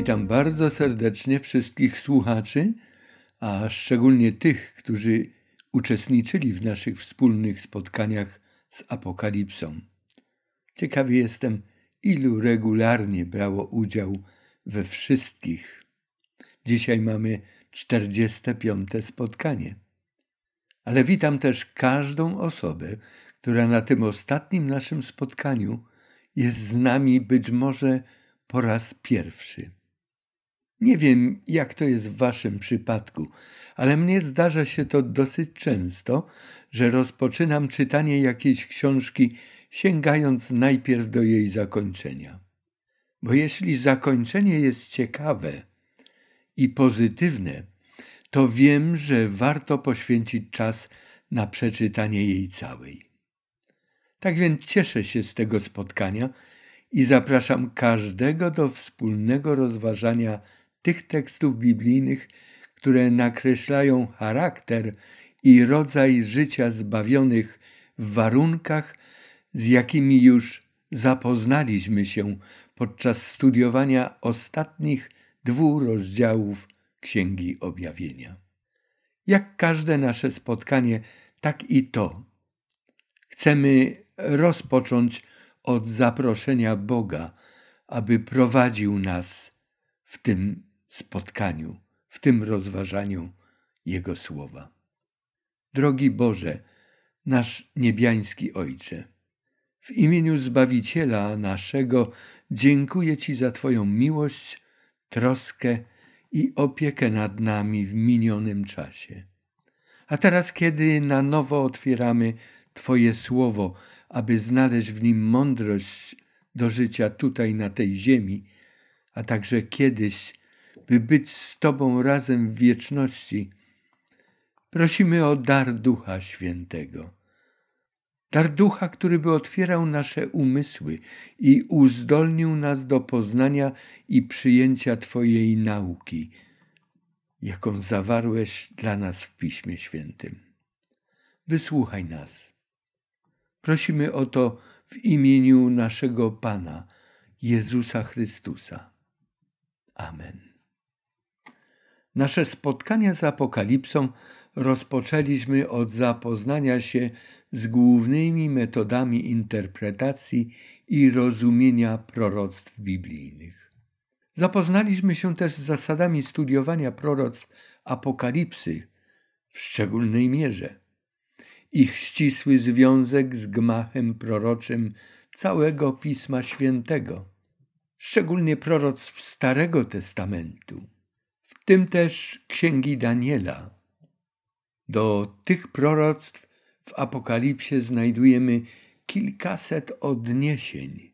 Witam bardzo serdecznie wszystkich słuchaczy, a szczególnie tych, którzy uczestniczyli w naszych wspólnych spotkaniach z Apokalipsą. Ciekawy jestem, ilu regularnie brało udział we wszystkich. Dzisiaj mamy 45. spotkanie. Ale witam też każdą osobę, która na tym ostatnim naszym spotkaniu jest z nami być może po raz pierwszy. Nie wiem, jak to jest w Waszym przypadku, ale mnie zdarza się to dosyć często, że rozpoczynam czytanie jakiejś książki, sięgając najpierw do jej zakończenia. Bo jeśli zakończenie jest ciekawe i pozytywne, to wiem, że warto poświęcić czas na przeczytanie jej całej. Tak więc cieszę się z tego spotkania i zapraszam każdego do wspólnego rozważania tych tekstów biblijnych, które nakreślają charakter i rodzaj życia zbawionych w warunkach, z jakimi już zapoznaliśmy się podczas studiowania ostatnich dwóch rozdziałów Księgi Objawienia. Jak każde nasze spotkanie, tak i to. Chcemy rozpocząć od zaproszenia Boga, aby prowadził nas w tym spotkaniu, w tym rozważaniu Jego słowa. Drogi Boże, nasz niebiański Ojcze, w imieniu Zbawiciela naszego dziękuję Ci za Twoją miłość, troskę i opiekę nad nami w minionym czasie. A teraz, kiedy na nowo otwieramy Twoje słowo, aby znaleźć w nim mądrość do życia tutaj na tej ziemi, a także kiedyś by być z Tobą razem w wieczności, prosimy o dar Ducha Świętego. Dar Ducha, który by otwierał nasze umysły i uzdolnił nas do poznania i przyjęcia Twojej nauki, jaką zawarłeś dla nas w Piśmie Świętym. Wysłuchaj nas. Prosimy o to w imieniu naszego Pana, Jezusa Chrystusa. Amen. Nasze spotkania z Apokalipsą rozpoczęliśmy od zapoznania się z głównymi metodami interpretacji i rozumienia proroctw biblijnych. Zapoznaliśmy się też z zasadami studiowania proroctw Apokalipsy w szczególnej mierze. Ich ścisły związek z gmachem proroczym całego Pisma Świętego, szczególnie proroctw Starego Testamentu tym też księgi Daniela. Do tych proroctw w Apokalipsie znajdujemy kilkaset odniesień.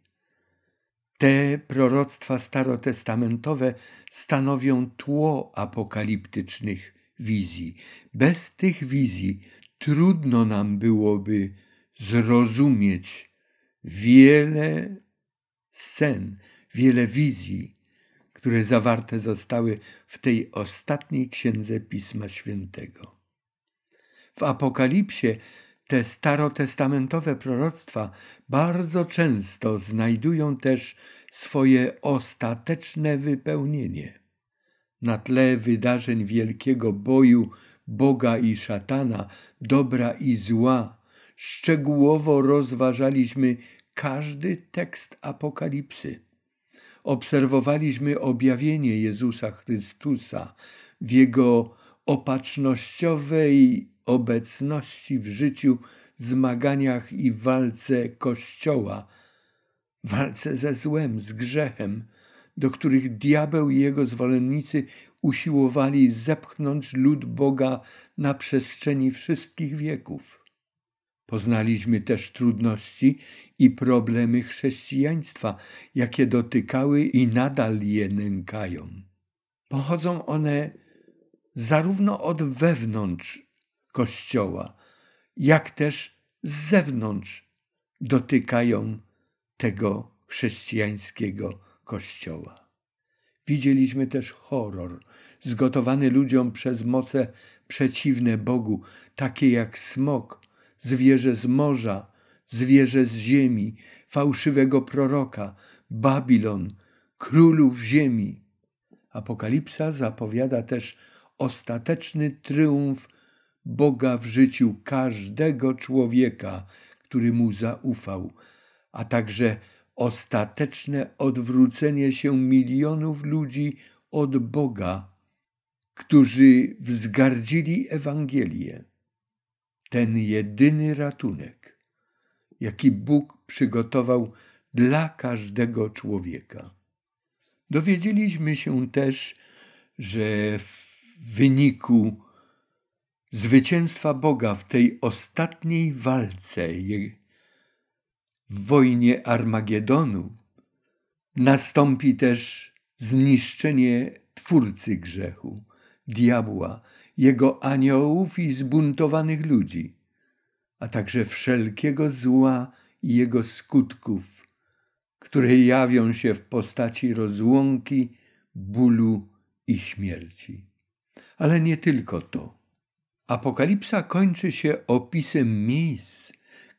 Te proroctwa starotestamentowe stanowią tło apokaliptycznych wizji. Bez tych wizji trudno nam byłoby zrozumieć wiele scen, wiele wizji, które zawarte zostały w tej ostatniej księdze Pisma Świętego. W Apokalipsie te starotestamentowe proroctwa bardzo często znajdują też swoje ostateczne wypełnienie. Na tle wydarzeń wielkiego boju Boga i szatana, dobra i zła, szczegółowo rozważaliśmy każdy tekst Apokalipsy obserwowaliśmy objawienie Jezusa Chrystusa w Jego opatrznościowej obecności w życiu, zmaganiach i walce Kościoła, walce ze złem, z grzechem, do których diabeł i jego zwolennicy usiłowali zepchnąć lud Boga na przestrzeni wszystkich wieków. Poznaliśmy też trudności i problemy chrześcijaństwa, jakie dotykały i nadal je nękają. Pochodzą one zarówno od wewnątrz Kościoła, jak też z zewnątrz dotykają tego chrześcijańskiego Kościoła. Widzieliśmy też horror zgotowany ludziom przez moce przeciwne Bogu, takie jak smok, zwierzę z morza, zwierzę z ziemi, fałszywego proroka, Babilon, królów ziemi, Apokalipsa zapowiada też ostateczny triumf Boga w życiu każdego człowieka, który mu zaufał, a także ostateczne odwrócenie się milionów ludzi od Boga, którzy wzgardzili Ewangelię. Ten jedyny ratunek, jaki Bóg przygotował dla każdego człowieka. Dowiedzieliśmy się też, że w wyniku zwycięstwa Boga w tej ostatniej walce, w wojnie Armagedonu, nastąpi też zniszczenie Twórcy grzechu, diabła, jego aniołów i zbuntowanych ludzi, a także wszelkiego zła i jego skutków, które jawią się w postaci rozłąki, bólu i śmierci. Ale nie tylko to. Apokalipsa kończy się opisem miejsc,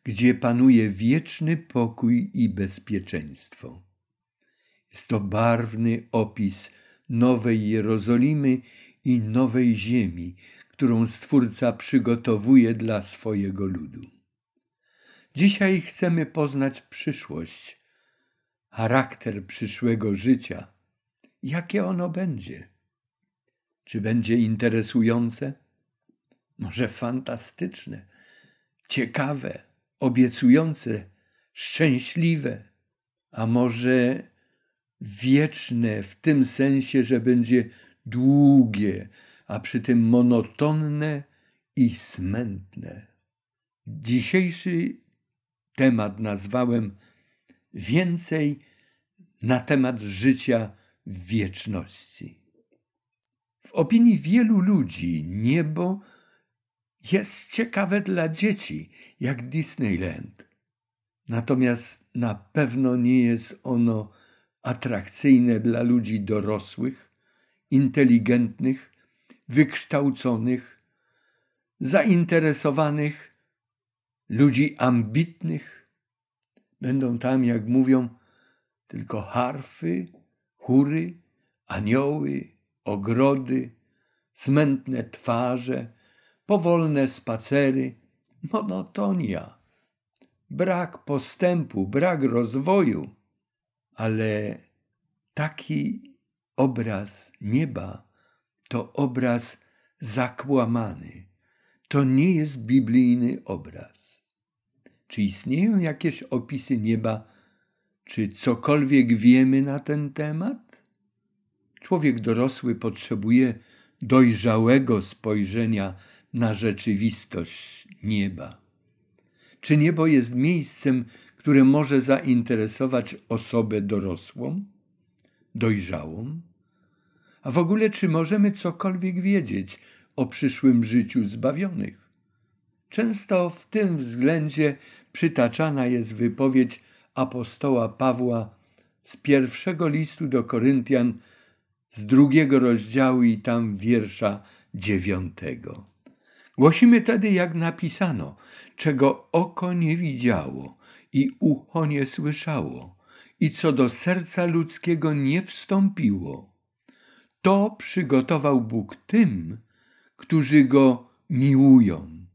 gdzie panuje wieczny pokój i bezpieczeństwo. Jest to barwny opis nowej Jerozolimy i nowej ziemi, którą Stwórca przygotowuje dla swojego ludu. Dzisiaj chcemy poznać przyszłość, charakter przyszłego życia, jakie ono będzie. Czy będzie interesujące? Może fantastyczne, ciekawe, obiecujące, szczęśliwe, a może wieczne w tym sensie, że będzie długie, a przy tym monotonne i smętne. Dzisiejszy temat nazwałem więcej na temat życia w wieczności. W opinii wielu ludzi niebo jest ciekawe dla dzieci, jak Disneyland. Natomiast na pewno nie jest ono atrakcyjne dla ludzi dorosłych, inteligentnych, wykształconych, zainteresowanych, ludzi ambitnych. Będą tam, jak mówią, tylko harfy, chóry, anioły, ogrody, smętne twarze, powolne spacery, monotonia, brak postępu, brak rozwoju, ale taki obraz nieba to obraz zakłamany. To nie jest biblijny obraz. Czy istnieją jakieś opisy nieba, czy cokolwiek wiemy na ten temat? Człowiek dorosły potrzebuje dojrzałego spojrzenia na rzeczywistość nieba. Czy niebo jest miejscem, które może zainteresować osobę dorosłą, dojrzałą? A w ogóle, czy możemy cokolwiek wiedzieć o przyszłym życiu zbawionych? Często w tym względzie przytaczana jest wypowiedź apostoła Pawła z pierwszego listu do Koryntian, z drugiego rozdziału i tam wiersza dziewiątego. Głosimy tedy, jak napisano, czego oko nie widziało i ucho nie słyszało, i co do serca ludzkiego nie wstąpiło. To przygotował Bóg tym, którzy go miłują.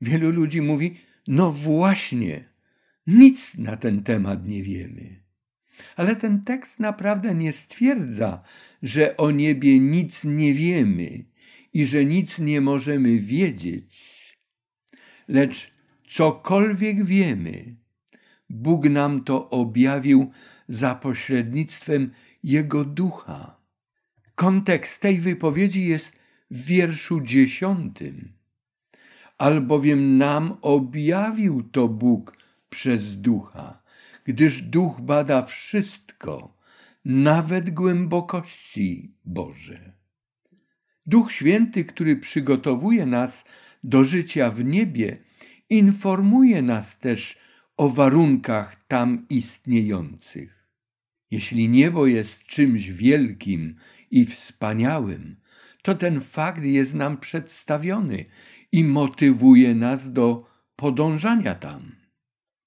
Wielu ludzi mówi: No właśnie, nic na ten temat nie wiemy. Ale ten tekst naprawdę nie stwierdza, że o niebie nic nie wiemy i że nic nie możemy wiedzieć. Lecz cokolwiek wiemy, Bóg nam to objawił za pośrednictwem Jego ducha. Kontekst tej wypowiedzi jest w wierszu dziesiątym. Albowiem nam objawił to Bóg przez ducha, gdyż duch bada wszystko, nawet głębokości Boże. Duch Święty, który przygotowuje nas do życia w niebie, informuje nas też o warunkach tam istniejących. Jeśli niebo jest czymś wielkim i wspaniałym, to ten fakt jest nam przedstawiony i motywuje nas do podążania tam.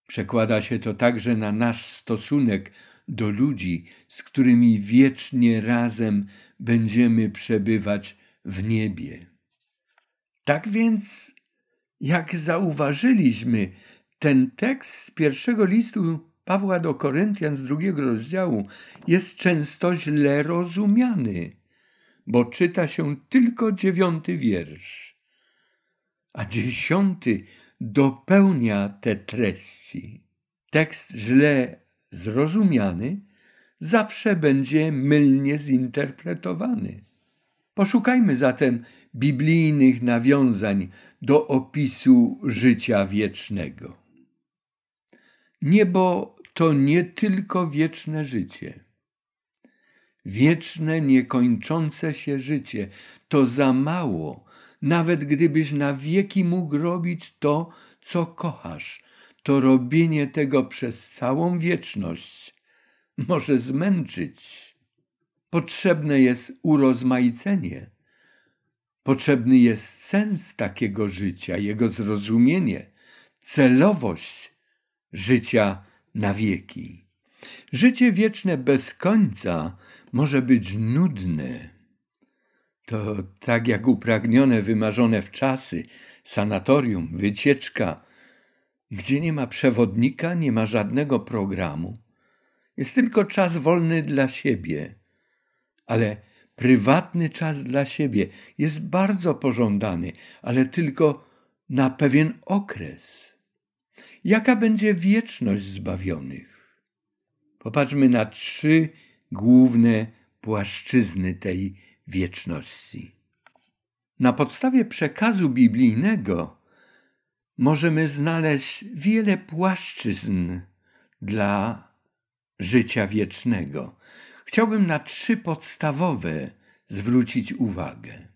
Przekłada się to także na nasz stosunek do ludzi, z którymi wiecznie razem będziemy przebywać w niebie. Tak więc, jak zauważyliśmy, ten tekst z pierwszego listu Pawła do Koryntian z drugiego rozdziału jest często źle rozumiany, bo czyta się tylko dziewiąty wiersz, a dziesiąty dopełnia te treści. Tekst źle zrozumiany zawsze będzie mylnie zinterpretowany. Poszukajmy zatem biblijnych nawiązań do opisu życia wiecznego. Niebo to nie tylko wieczne życie. Wieczne, niekończące się życie to za mało, nawet gdybyś na wieki mógł robić to, co kochasz, to robienie tego przez całą wieczność może zmęczyć. Potrzebne jest urozmaicenie. Potrzebny jest sens takiego życia, jego zrozumienie, celowość życia na wieki. Życie wieczne bez końca może być nudne. To tak jak upragnione, wymarzone w czasy, sanatorium, wycieczka, gdzie nie ma przewodnika, nie ma żadnego programu. Jest tylko czas wolny dla siebie, ale prywatny czas dla siebie jest bardzo pożądany, ale tylko na pewien okres. Jaka będzie wieczność zbawionych? Popatrzmy na trzy główne płaszczyzny tej wieczności. Na podstawie przekazu biblijnego możemy znaleźć wiele płaszczyzn dla życia wiecznego. Chciałbym na trzy podstawowe zwrócić uwagę.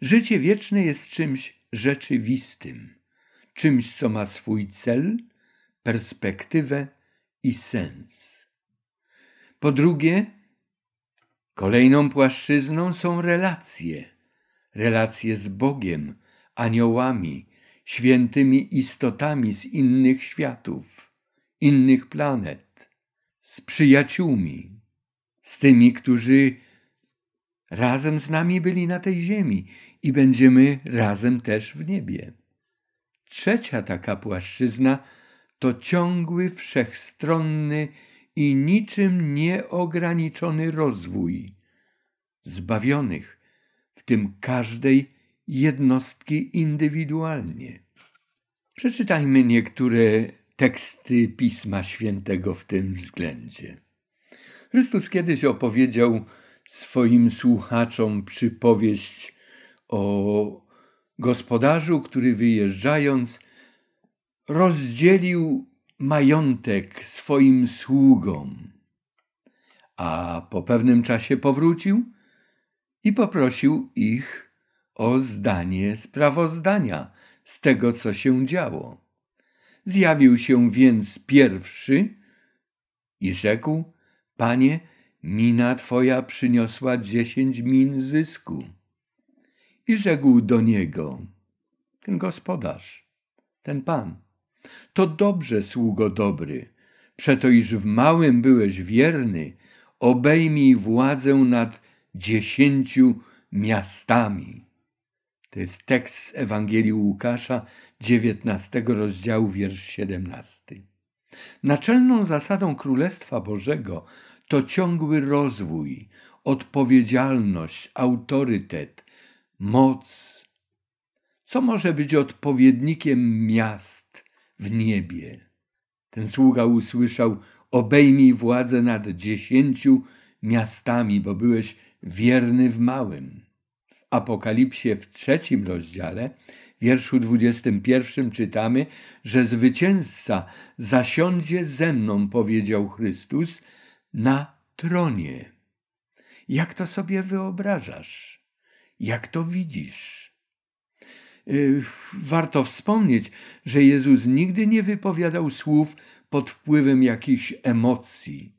Życie wieczne jest czymś rzeczywistym, czymś, co ma swój cel, perspektywę i sens. Po drugie, kolejną płaszczyzną są relacje. Relacje z Bogiem, aniołami, świętymi istotami z innych światów, innych planet, z przyjaciółmi, z tymi, którzy razem z nami byli na tej ziemi i będziemy razem też w niebie. Trzecia taka płaszczyzna to ciągły, wszechstronny i niczym nieograniczony rozwój zbawionych, w tym każdej jednostki indywidualnie. Przeczytajmy niektóre teksty Pisma Świętego w tym względzie. Chrystus kiedyś opowiedział swoim słuchaczom przypowieść o gospodarzu, który wyjeżdżając rozdzielił majątek swoim sługom, a po pewnym czasie powrócił i poprosił ich o zdanie sprawozdania z tego, co się działo. Zjawił się więc pierwszy i rzekł: Panie, mina twoja przyniosła dziesięć min zysku. I rzekł do niego ten gospodarz, ten pan: To dobrze, sługo dobry, przeto iż w małym byłeś wierny, obejmij władzę nad dziesięciu miastami. To jest tekst z Ewangelii Łukasza, 19 rozdziału, wiersz 17. Naczelną zasadą Królestwa Bożego to ciągły rozwój, odpowiedzialność, autorytet, moc. Co może być odpowiednikiem miast w niebie? Ten sługa usłyszał: Obejmij władzę nad dziesięciu miastami, bo byłeś wierny w małym. Apokalipsie w trzecim rozdziale, wierszu 21 czytamy, że zwycięzca zasiądzie ze mną, powiedział Chrystus, na tronie. Jak to sobie wyobrażasz? Jak to widzisz? Y, warto wspomnieć, że Jezus nigdy nie wypowiadał słów pod wpływem jakichś emocji.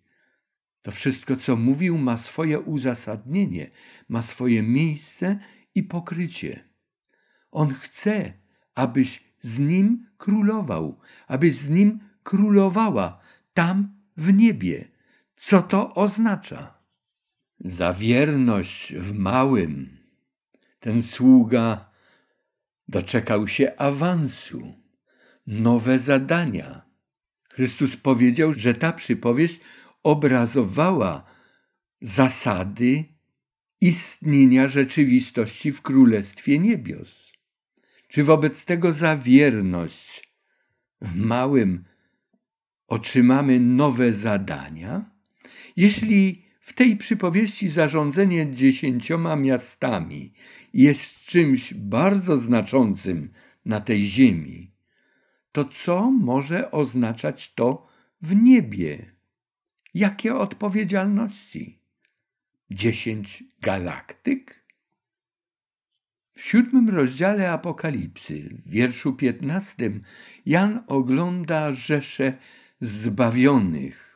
To wszystko, co mówił, ma swoje uzasadnienie, ma swoje miejsce i pokrycie. On chce, abyś z nim królował, abyś z nim królowała tam w niebie, Co to oznacza? Za wierność w małym ten sługa doczekał się awansu, nowe zadania. Chrystus powiedział, że ta przypowieść obrazowała zasady istnienia rzeczywistości w Królestwie Niebios. Czy wobec tego za wierność w małym otrzymamy nowe zadania? Jeśli w tej przypowieści zarządzanie dziesięcioma miastami jest czymś bardzo znaczącym na tej ziemi, to co może oznaczać to w niebie? Jakie odpowiedzialności? Dziesięć galaktyk? W siódmym rozdziale Apokalipsy, w wierszu piętnastym, Jan ogląda rzeszę zbawionych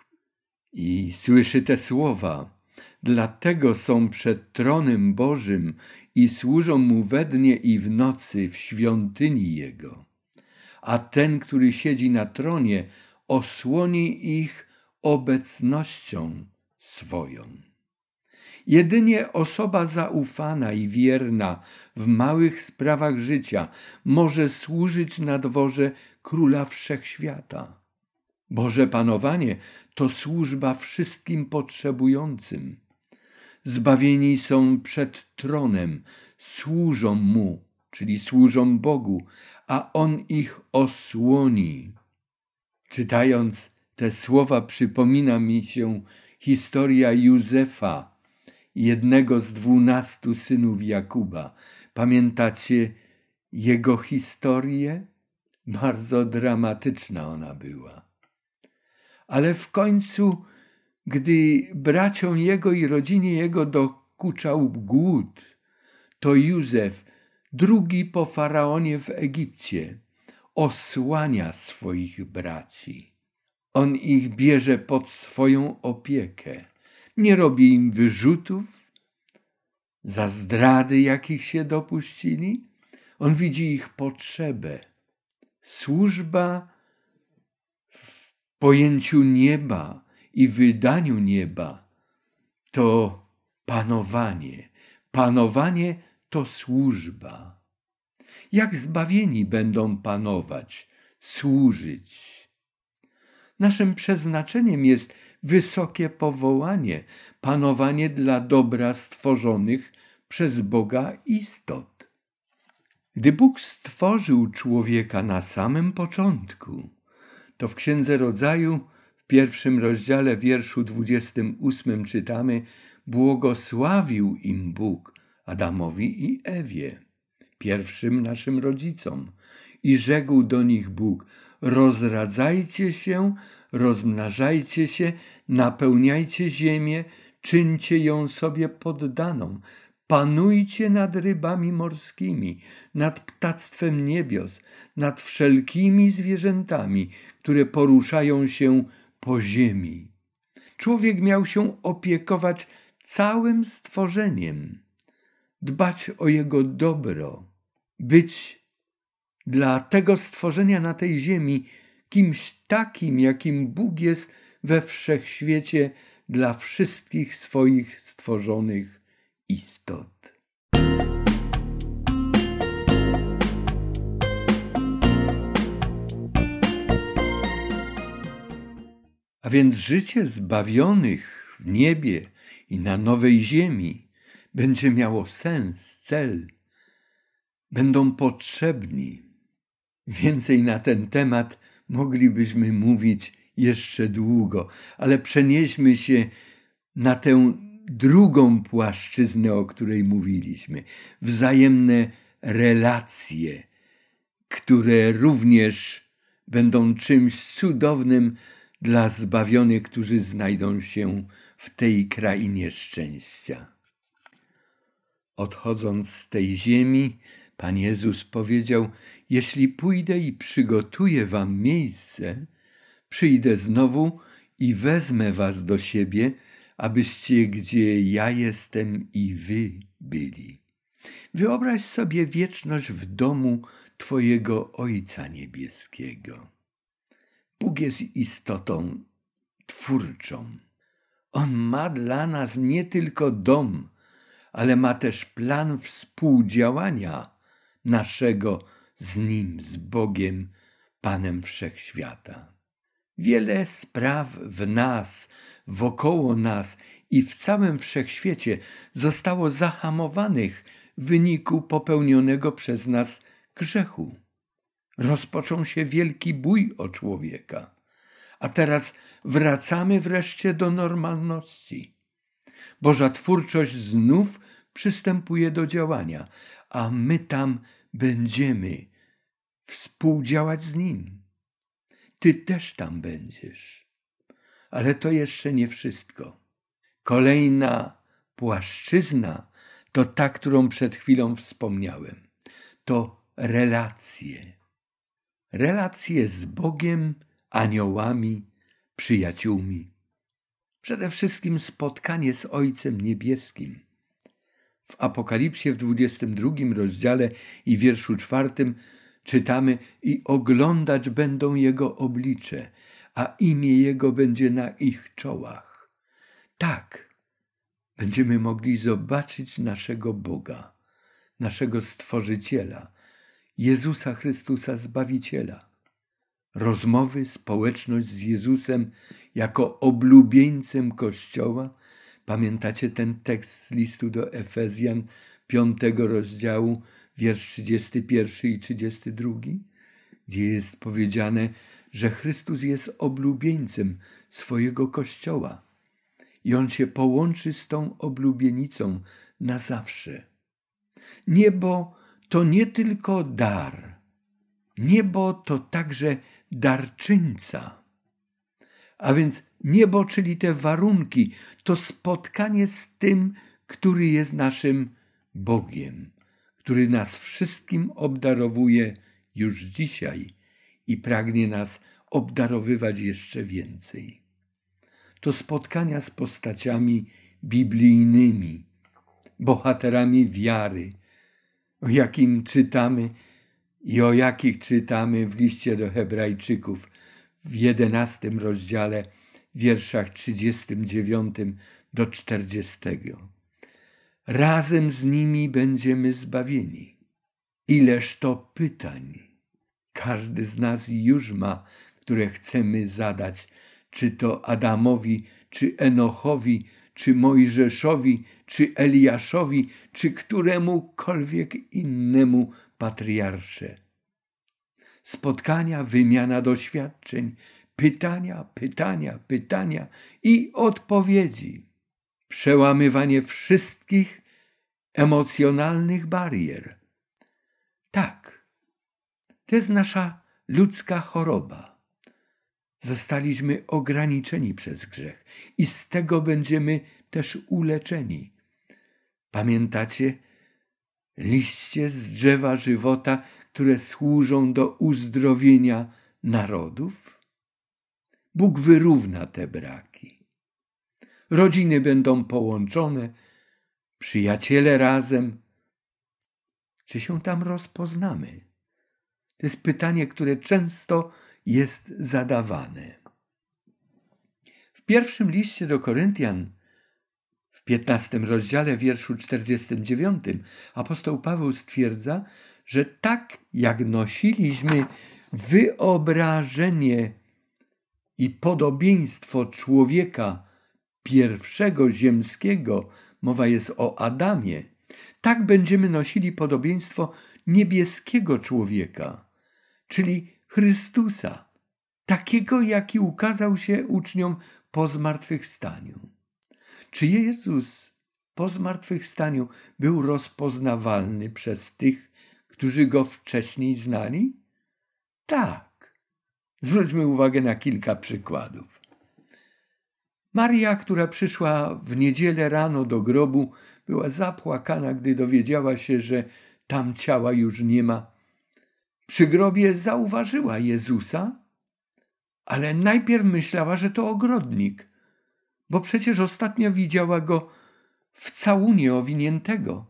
i słyszy te słowa. Dlatego są przed tronem Bożym i służą mu we dnie i w nocy w świątyni Jego. A ten, który siedzi na tronie, osłoni ich obecnością swoją. Jedynie osoba zaufana i wierna w małych sprawach życia może służyć na dworze króla wszechświata. Boże panowanie to służba wszystkim potrzebującym. Zbawieni są przed tronem, służą mu, czyli służą Bogu, a on ich osłoni. Czytając te słowa, przypomina mi się historia Józefa, jednego z dwunastu synów Jakuba. Pamiętacie jego historię? Bardzo dramatyczna ona była. Ale w końcu, gdy braciom jego i rodzinie jego dokuczał głód, to Józef, drugi po faraonie w Egipcie, osłania swoich braci. On ich bierze pod swoją opiekę nie robi im wyrzutów za zdrady, jakich się dopuścili. On widzi ich potrzebę. Służba pojęciu nieba i wydaniu nieba to panowanie. Panowanie to służba. Jak zbawieni będą panować, służyć? Naszym przeznaczeniem jest wysokie powołanie, panowanie dla dobra stworzonych przez Boga istot. Gdy Bóg stworzył człowieka na samym początku, to w Księdze Rodzaju w pierwszym rozdziale wierszu 28 czytamy błogosławił im Bóg Adamowi i Ewie, pierwszym naszym rodzicom, i rzekł do nich Bóg: Rozradzajcie się, rozmnażajcie się, napełniajcie ziemię, czyńcie ją sobie poddaną. Panujcie nad rybami morskimi, nad ptactwem niebios, nad wszelkimi zwierzętami, które poruszają się po ziemi. Człowiek miał się opiekować całym stworzeniem, dbać o jego dobro, być dla tego stworzenia na tej ziemi kimś takim, jakim Bóg jest we wszechświecie dla wszystkich swoich stworzonych istot. A więc życie zbawionych w niebie i na nowej ziemi będzie miało sens, cel. Będą potrzebni Więcej na ten temat moglibyśmy mówić jeszcze długo, ale przenieśmy się na tę drugą płaszczyznę, o której mówiliśmy wzajemne relacje, które również będą czymś cudownym dla zbawionych, którzy znajdą się w tej krainie szczęścia. Odchodząc z tej ziemi, Pan Jezus powiedział: Jeśli pójdę i przygotuję wam miejsce, przyjdę znowu i wezmę was do siebie, abyście gdzie ja jestem i wy byli. Wyobraź sobie wieczność w domu Twojego Ojca Niebieskiego. Bóg jest istotą twórczą. On ma dla nas nie tylko dom, ale ma też plan współdziałania naszego z Nim, z Bogiem, Panem Wszechświata. Wiele spraw w nas, wokoło nas i w całym wszechświecie zostało zahamowanych w wyniku popełnionego przez nas grzechu. Rozpoczął się wielki bój o człowieka, a teraz wracamy wreszcie do normalności. Boża twórczość znów przystępuje do działania, a my tam będziemy współdziałać z Nim. Ty też tam będziesz. Ale to jeszcze nie wszystko. Kolejna płaszczyzna to ta, którą przed chwilą wspomniałem. To relacje. Relacje z Bogiem, aniołami, przyjaciółmi. Przede wszystkim spotkanie z Ojcem Niebieskim. W Apokalipsie w 22 rozdziale i wierszu czwartym czytamy i oglądać będą Jego oblicze, a imię Jego będzie na ich czołach. Tak, będziemy mogli zobaczyć naszego Boga, naszego Stworzyciela, Jezusa Chrystusa Zbawiciela. Rozmowy, społeczność z Jezusem jako oblubieńcem Kościoła. Pamiętacie ten tekst z listu do Efezjan, piątego rozdziału, wiersz 31 i 32, gdzie jest powiedziane, że Chrystus jest oblubieńcem swojego Kościoła i On się połączy z tą oblubienicą na zawsze. Niebo to nie tylko dar, niebo to także darczyńca. A więc niebo, czyli te warunki, to spotkanie z tym, który jest naszym Bogiem, który nas wszystkim obdarowuje już dzisiaj i pragnie nas obdarowywać jeszcze więcej. To spotkania z postaciami biblijnymi, bohaterami wiary, o jakim czytamy i o jakich czytamy w liście do Hebrajczyków w jedenastym rozdziale, wierszach 39 do 40. Razem z nimi będziemy zbawieni. Ileż to pytań każdy z nas już ma, które chcemy zadać, czy to Adamowi, czy Enochowi, czy Mojżeszowi, czy Eliaszowi, czy któremukolwiek innemu patriarsze. Spotkania, wymiana doświadczeń, pytania, pytania, pytania i odpowiedzi. Przełamywanie wszystkich emocjonalnych barier. Tak, to jest nasza ludzka choroba. Zostaliśmy ograniczeni przez grzech i z tego będziemy też uleczeni. Pamiętacie liście z drzewa żywota, które służą do uzdrowienia narodów? Bóg wyrówna te braki. Rodziny będą połączone, przyjaciele razem. Czy się tam rozpoznamy? To jest pytanie, które często jest zadawane. W pierwszym liście do Koryntian, w 15 rozdziale, wierszu 49, apostoł Paweł stwierdza, że tak jak nosiliśmy wyobrażenie i podobieństwo człowieka pierwszego ziemskiego, mowa jest o Adamie, tak będziemy nosili podobieństwo niebieskiego człowieka, czyli Chrystusa, takiego, jaki ukazał się uczniom po zmartwychwstaniu. Czy Jezus po zmartwychwstaniu był rozpoznawalny przez tych, którzy go wcześniej znali? Tak. Zwróćmy uwagę na kilka przykładów. Maria, która przyszła w niedzielę rano do grobu, była zapłakana, gdy dowiedziała się, że tam ciała już nie ma przy grobie zauważyła Jezusa, ale najpierw myślała, że to ogrodnik, bo przecież ostatnio widziała go w całunie owiniętego,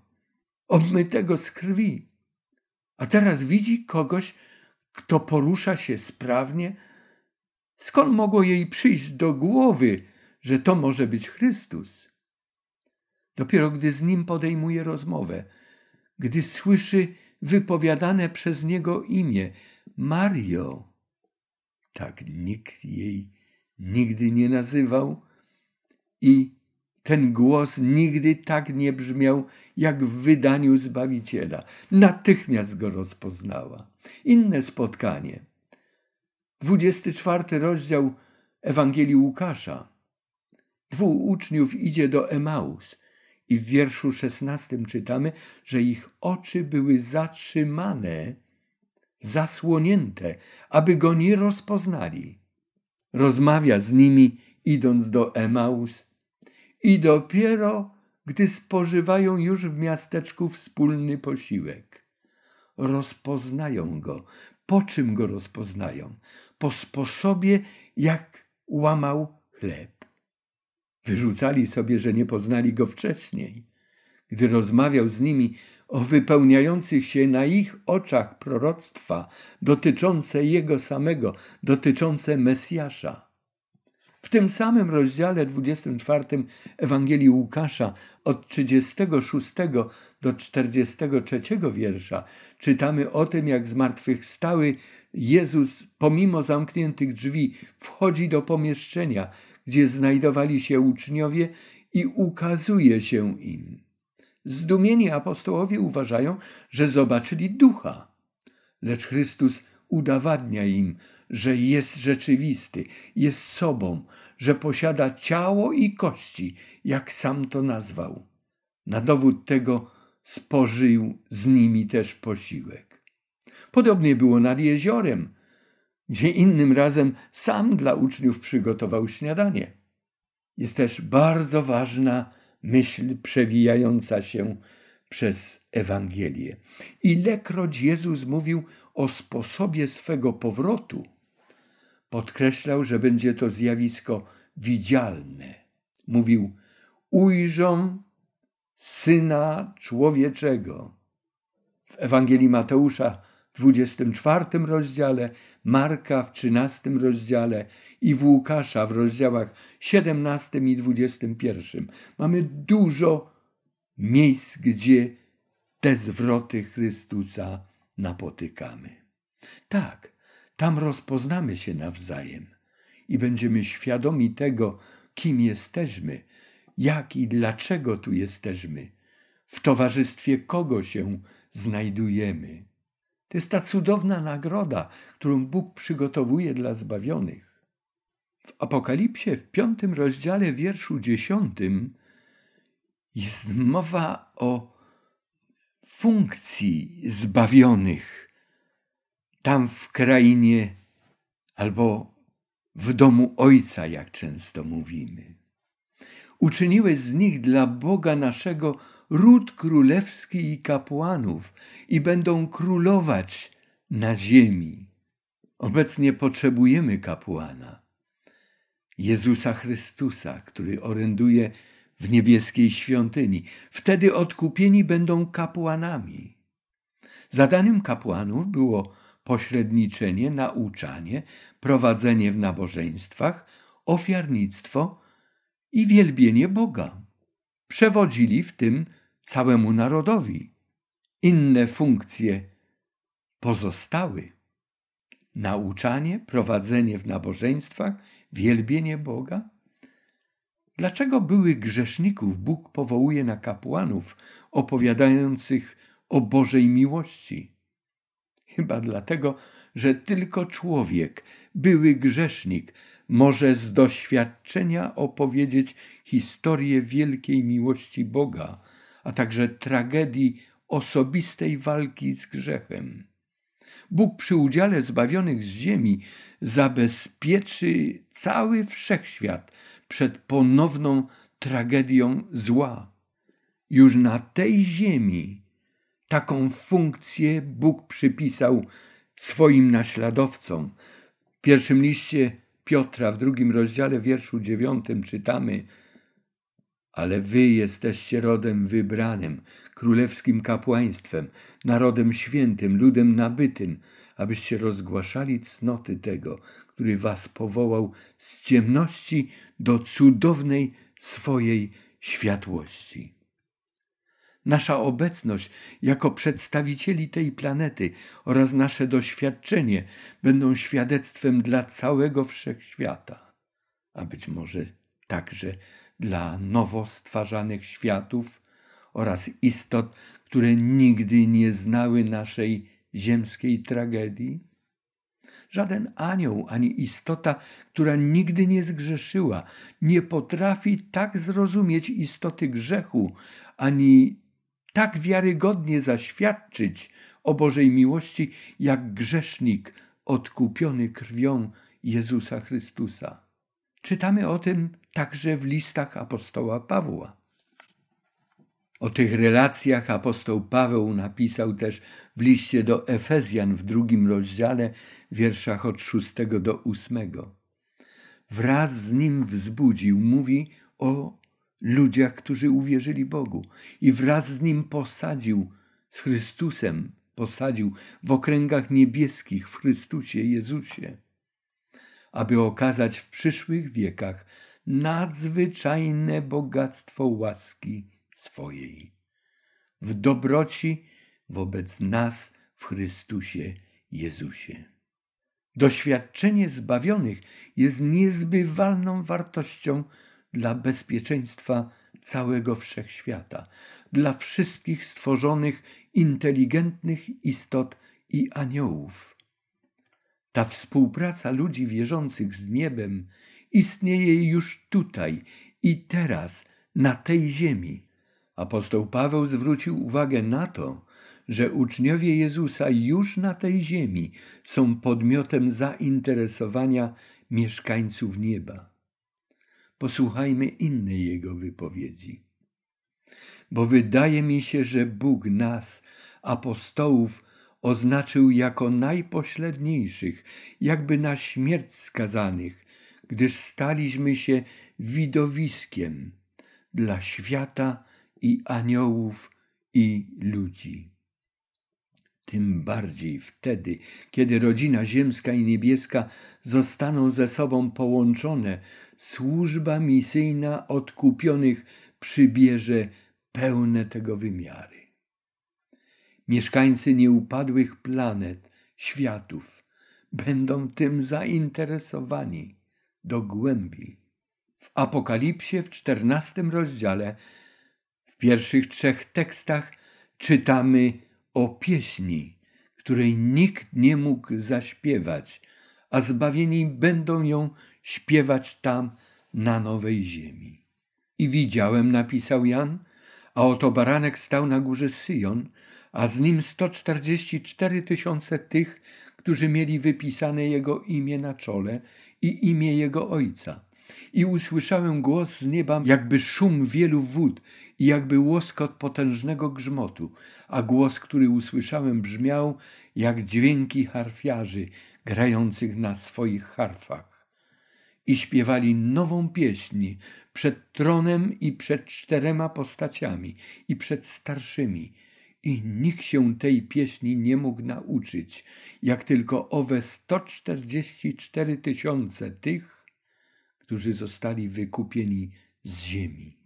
obmytego z krwi. A teraz widzi kogoś, kto porusza się sprawnie. Skąd mogło jej przyjść do głowy, że to może być Chrystus. Dopiero gdy z nim podejmuje rozmowę, gdy słyszy wypowiadane przez niego imię Mario, tak nikt jej nigdy nie nazywał i ten głos nigdy tak nie brzmiał, jak w wydaniu Zbawiciela. Natychmiast go rozpoznała. Inne spotkanie. 24 rozdział Ewangelii Łukasza. Dwóch uczniów idzie do Emaus i w wierszu szesnastym czytamy, że ich oczy były zatrzymane, zasłonięte, aby go nie rozpoznali. Rozmawia z nimi, idąc do Emaus, i dopiero gdy spożywają już w miasteczku wspólny posiłek. Rozpoznają go. Po czym go rozpoznają? Po sposobie, jak łamał chleb. Wyrzucali sobie, że nie poznali go wcześniej. Gdy rozmawiał z nimi o wypełniających się na ich oczach proroctwa dotyczące jego samego, dotyczące Mesjasza. W tym samym rozdziale 24 Ewangelii Łukasza od 36 do 43 wiersza czytamy o tym, jak zmartwychwstały Jezus pomimo zamkniętych drzwi wchodzi do pomieszczenia, gdzie znajdowali się uczniowie i ukazuje się im. Zdumieni apostołowie uważają, że zobaczyli ducha, lecz Chrystus udowadnia im, że jest rzeczywisty, jest sobą, że posiada ciało i kości, jak sam to nazwał. Na dowód tego spożył z nimi też posiłek. Podobnie było nad jeziorem, gdzie innym razem sam dla uczniów przygotował śniadanie. Jest też bardzo ważna myśl przewijająca się przez Ewangelię. Ilekroć Jezus mówił o sposobie swego powrotu, podkreślał, że będzie to zjawisko widzialne. Mówił: Ujrzą syna człowieczego. W Ewangelii Mateusza 24 rozdziale, Marka w 13 rozdziale i w Łukasza w rozdziałach 17 i 21 mamy dużo miejsc, gdzie te zwroty Chrystusa napotykamy. Tak, tam rozpoznamy się nawzajem i będziemy świadomi tego, kim jesteśmy, jak i dlaczego tu jesteśmy, w towarzystwie kogo się znajdujemy. To jest ta cudowna nagroda, którą Bóg przygotowuje dla zbawionych. W Apokalipsie, w piątym rozdziale, wierszu dziesiątym, jest mowa o funkcji zbawionych tam w krainie albo w domu Ojca, jak często mówimy. Uczyniłeś z nich dla Boga naszego ród królewski i kapłanów i będą królować na ziemi. Obecnie potrzebujemy kapłana, Jezusa Chrystusa, który oręduje w niebieskiej świątyni. Wtedy odkupieni będą kapłanami. Zadaniem kapłanów było pośredniczenie, nauczanie, prowadzenie w nabożeństwach, ofiarnictwo i wielbienie Boga. Przewodzili w tym całemu narodowi. Inne funkcje pozostały. Nauczanie, prowadzenie w nabożeństwach, wielbienie Boga. Dlaczego byłych grzeszników Bóg powołuje na kapłanów opowiadających o Bożej miłości? Chyba dlatego, że tylko człowiek, były grzesznik, może z doświadczenia opowiedzieć historię wielkiej miłości Boga, a także tragedii osobistej walki z grzechem. Bóg przy udziale zbawionych z ziemi zabezpieczy cały wszechświat przed ponowną tragedią zła. Już na tej ziemi taką funkcję Bóg przypisał swoim naśladowcom. W pierwszym liście Piotra, w drugim rozdziale, wierszu dziewiątym czytamy: Ale wy jesteście rodem wybranym, królewskim kapłaństwem, narodem świętym, ludem nabytym, abyście rozgłaszali cnoty tego, który was powołał z ciemności do cudownej swojej światłości. Nasza obecność jako przedstawicieli tej planety oraz nasze doświadczenie będą świadectwem dla całego wszechświata, a być może także dla nowo stwarzanych światów oraz istot, które nigdy nie znały naszej ziemskiej tragedii? Żaden anioł ani istota, która nigdy nie zgrzeszyła, nie potrafi tak zrozumieć istoty grzechu, ani tak wiarygodnie zaświadczyć o Bożej miłości, jak grzesznik odkupiony krwią Jezusa Chrystusa. Czytamy o tym także w listach apostoła Pawła. O tych relacjach apostoł Paweł napisał też w liście do Efezjan w drugim rozdziale, wierszach od szóstego do ósmego. Wraz z nim wzbudził, mówi o ludziach, którzy uwierzyli Bogu i wraz z nim posadził z Chrystusem, posadził w okręgach niebieskich w Chrystusie Jezusie, aby okazać w przyszłych wiekach nadzwyczajne bogactwo łaski swojej w dobroci wobec nas w Chrystusie Jezusie. Doświadczenie zbawionych jest niezbywalną wartością dla bezpieczeństwa całego wszechświata, dla wszystkich stworzonych inteligentnych istot i aniołów. Ta współpraca ludzi wierzących z niebem istnieje już tutaj i teraz, na tej ziemi. Apostoł Paweł zwrócił uwagę na to, że uczniowie Jezusa już na tej ziemi są podmiotem zainteresowania mieszkańców nieba. Posłuchajmy innej jego wypowiedzi. Bo wydaje mi się, że Bóg nas, apostołów, oznaczył jako najpośledniejszych, jakby na śmierć skazanych, gdyż staliśmy się widowiskiem dla świata i aniołów i ludzi. Tym bardziej wtedy, kiedy rodzina ziemska i niebieska zostaną ze sobą połączone, służba misyjna odkupionych przybierze pełne tego wymiary. Mieszkańcy nieupadłych planet, światów będą tym zainteresowani do głębi. W Apokalipsie w czternastym rozdziale, w pierwszych trzech tekstach czytamy o pieśni, której nikt nie mógł zaśpiewać, a zbawieni będą ją śpiewać tam na nowej ziemi. I widziałem, napisał Jan, a oto baranek stał na górze Syjon, a z nim sto czterdzieści cztery tysiące tych, którzy mieli wypisane jego imię na czole i imię jego ojca. I usłyszałem głos z nieba, jakby szum wielu wód i jakby łoskot potężnego grzmotu, a głos, który usłyszałem, brzmiał jak dźwięki harfiarzy grających na swoich harfach. I śpiewali nową pieśń przed tronem i przed czterema postaciami i przed starszymi. I nikt się tej pieśni nie mógł nauczyć, jak tylko owe sto czterdzieści cztery tysiące tych, którzy zostali wykupieni z ziemi.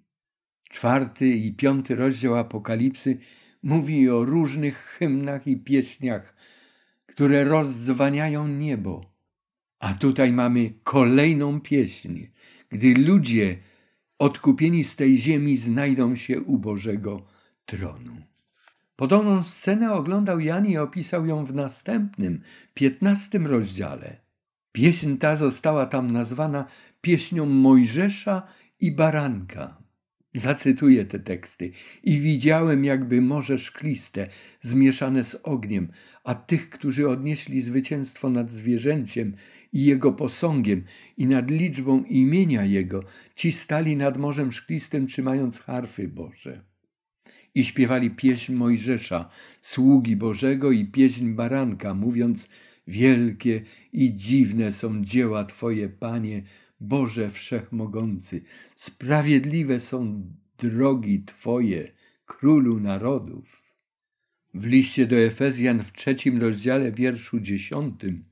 Czwarty i piąty rozdział Apokalipsy mówi o różnych hymnach i pieśniach, które rozzwaniają niebo. A tutaj mamy kolejną pieśń, gdy ludzie odkupieni z tej ziemi znajdą się u Bożego tronu. Podobną scenę oglądał Jan i opisał ją w następnym, piętnastym rozdziale. Pieśń ta została tam nazwana pieśnią Mojżesza i Baranka. Zacytuję te teksty. I widziałem jakby morze szkliste, zmieszane z ogniem, a tych, którzy odnieśli zwycięstwo nad zwierzęciem i jego posągiem i nad liczbą imienia jego, ci stali nad morzem szklistym, trzymając harfy Boże. I śpiewali pieśń Mojżesza, sługi Bożego i pieśń Baranka, mówiąc, wielkie i dziwne są dzieła Twoje, Panie, Boże Wszechmogący, sprawiedliwe są drogi Twoje, Królu narodów. W liście do Efezjan w trzecim rozdziale, wierszu dziesiątym,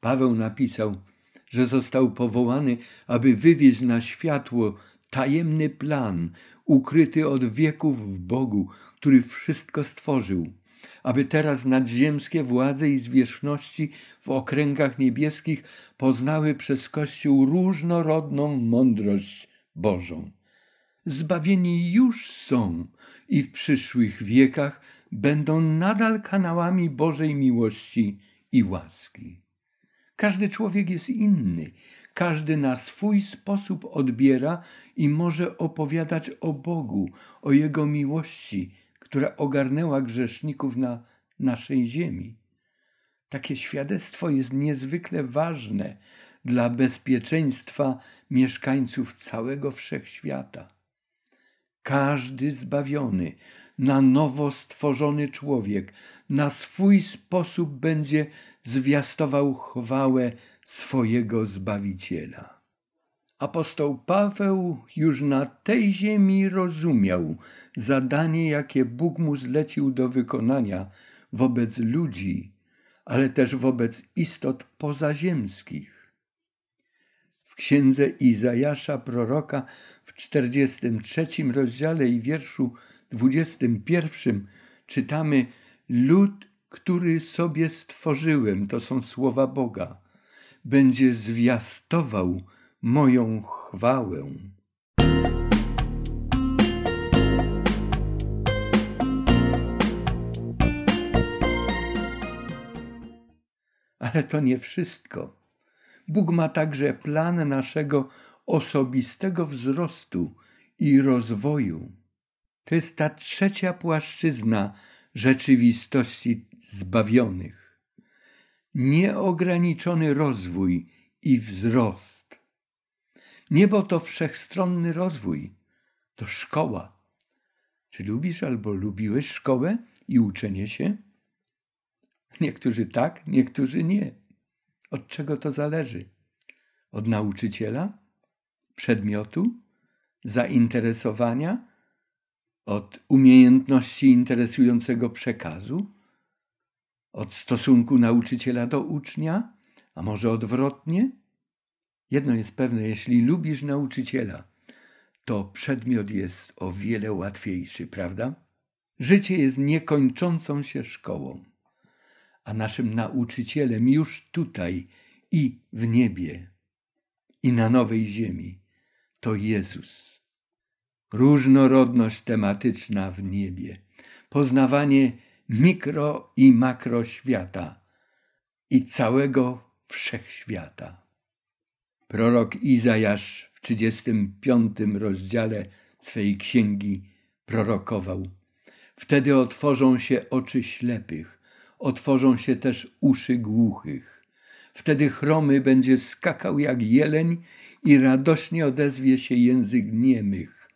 Paweł napisał, że został powołany, aby wywieźć na światło tajemny plan, ukryty od wieków w Bogu, który wszystko stworzył, aby teraz nadziemskie władze i zwierzchności w okręgach niebieskich poznały przez Kościół różnorodną mądrość Bożą. Zbawieni już są i w przyszłych wiekach będą nadal kanałami Bożej miłości i łaski. Każdy człowiek jest inny, każdy na swój sposób odbiera i może opowiadać o Bogu, o Jego miłości, która ogarnęła grzeszników na naszej ziemi. Takie świadectwo jest niezwykle ważne dla bezpieczeństwa mieszkańców całego wszechświata. Każdy zbawiony, na nowo stworzony człowiek na swój sposób będzie zwiastował chwałę swojego Zbawiciela. Apostoł Paweł już na tej ziemi rozumiał zadanie, jakie Bóg mu zlecił do wykonania wobec ludzi, ale też wobec istot pozaziemskich. W księdze Izajasza proroka w 43 rozdziale i wierszu 21 czytamy: Lud, który sobie stworzyłem, to są słowa Boga, będzie zwiastował moją chwałę. Ale to nie wszystko. Bóg ma także plan naszego osobistego wzrostu i rozwoju. To jest ta trzecia płaszczyzna rzeczywistości zbawionych. Nieograniczony rozwój i wzrost. Niebo to wszechstronny rozwój, to szkoła. Czy lubisz albo lubiłeś szkołę i uczenie się? Niektórzy tak, niektórzy nie. Od czego to zależy? Od nauczyciela, przedmiotu, zainteresowania, od umiejętności interesującego przekazu, od stosunku nauczyciela do ucznia, a może odwrotnie? Jedno jest pewne, jeśli lubisz nauczyciela, to przedmiot jest o wiele łatwiejszy, prawda? Życie jest niekończącą się szkołą, a naszym nauczycielem już tutaj i w niebie, i na nowej ziemi to Jezus różnorodność tematyczna w niebie, poznawanie mikro i makro świata i całego wszechświata. Prorok Izajasz w 35 rozdziale swej księgi prorokował: Wtedy otworzą się oczy ślepych, otworzą się też uszy głuchych. Wtedy chromy będzie skakał jak jeleń i radośnie odezwie się język niemych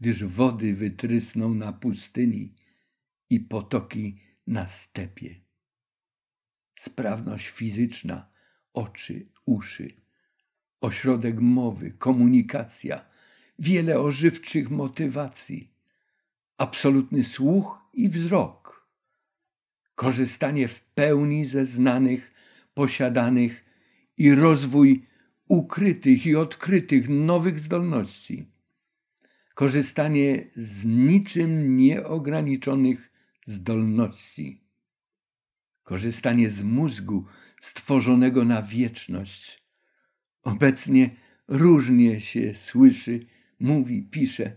gdyż wody wytrysną na pustyni i potoki na stepie. Sprawność fizyczna, oczy, uszy, ośrodek mowy, komunikacja, wiele ożywczych motywacji, absolutny słuch i wzrok, korzystanie w pełni ze znanych, posiadanych i rozwój ukrytych i odkrytych nowych zdolności korzystanie z niczym nieograniczonych zdolności, korzystanie z mózgu stworzonego na wieczność. Obecnie różnie się słyszy, mówi, pisze.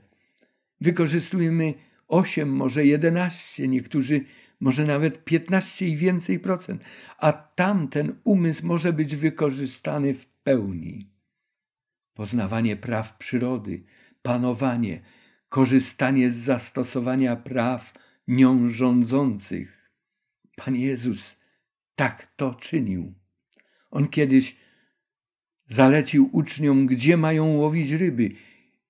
Wykorzystujemy 8, może 11, niektórzy może nawet 15 i więcej procent, a tamten umysł może być wykorzystany w pełni. Poznawanie praw przyrody, panowanie, korzystanie z zastosowania praw nią rządzących. Pan Jezus tak to czynił. On kiedyś zalecił uczniom, gdzie mają łowić ryby,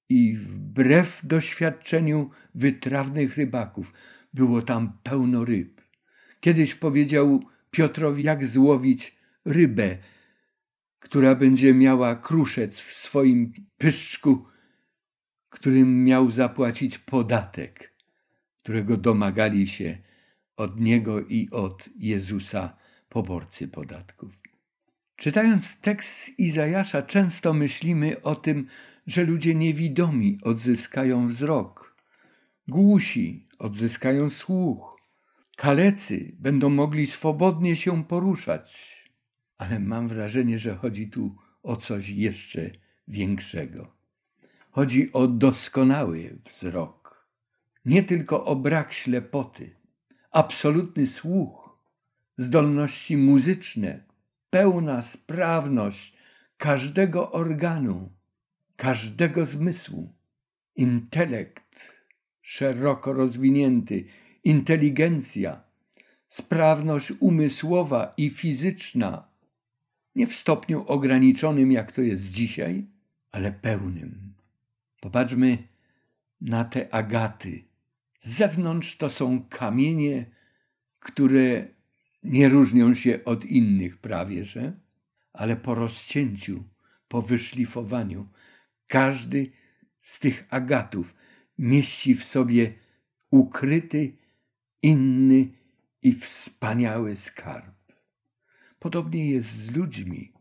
i wbrew doświadczeniu wytrawnych rybaków było tam pełno ryb. Kiedyś powiedział Piotrowi, jak złowić rybę, która będzie miała kruszec w swoim pyszczku którym miał zapłacić podatek, którego domagali się od Niego i od Jezusa poborcy podatków. Czytając tekst Izajasza, często myślimy o tym, że ludzie niewidomi odzyskają wzrok, głusi odzyskają słuch, kalecy będą mogli swobodnie się poruszać. Ale mam wrażenie, że chodzi tu o coś jeszcze większego. Chodzi o doskonały wzrok, nie tylko o brak ślepoty, absolutny słuch, zdolności muzyczne, pełna sprawność każdego organu, każdego zmysłu, intelekt szeroko rozwinięty, inteligencja, sprawność umysłowa i fizyczna, nie w stopniu ograniczonym, jak to jest dzisiaj, ale pełnym. Popatrzmy na te agaty. Z zewnątrz to są kamienie, które nie różnią się od innych prawie, że, ale po rozcięciu, po wyszlifowaniu, każdy z tych agatów mieści w sobie ukryty, inny i wspaniały skarb. Podobnie jest z ludźmi.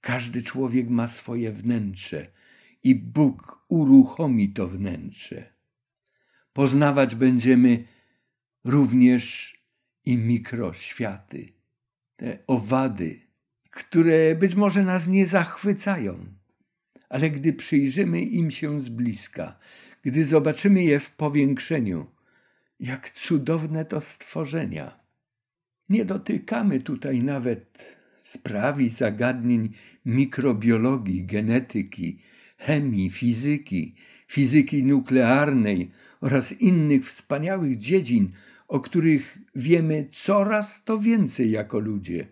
Każdy człowiek ma swoje wnętrze i Bóg uruchomi to wnętrze. Poznawać będziemy również i mikroświaty, te owady, które być może nas nie zachwycają, ale gdy przyjrzymy im się z bliska, gdy zobaczymy je w powiększeniu, jak cudowne to stworzenia. Nie dotykamy tutaj nawet spraw i zagadnień mikrobiologii, genetyki, chemii, fizyki, fizyki nuklearnej oraz innych wspaniałych dziedzin, o których wiemy coraz to więcej jako ludzie,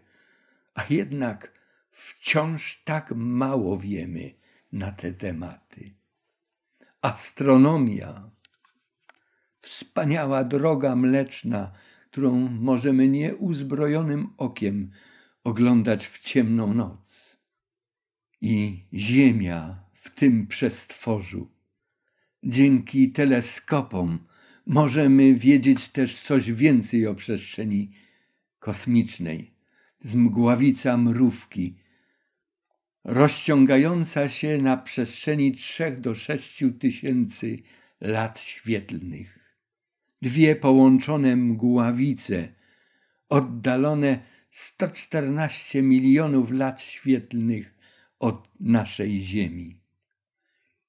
a jednak wciąż tak mało wiemy na te tematy. Astronomia, wspaniała droga mleczna, którą możemy nieuzbrojonym okiem oglądać w ciemną noc. I Ziemia w tym przestworzu. Dzięki teleskopom możemy wiedzieć też coś więcej o przestrzeni kosmicznej. Z mgławica mrówki, rozciągająca się na przestrzeni trzech do sześciu tysięcy lat świetlnych dwie połączone mgławice, oddalone 114 milionów lat świetlnych od naszej Ziemi.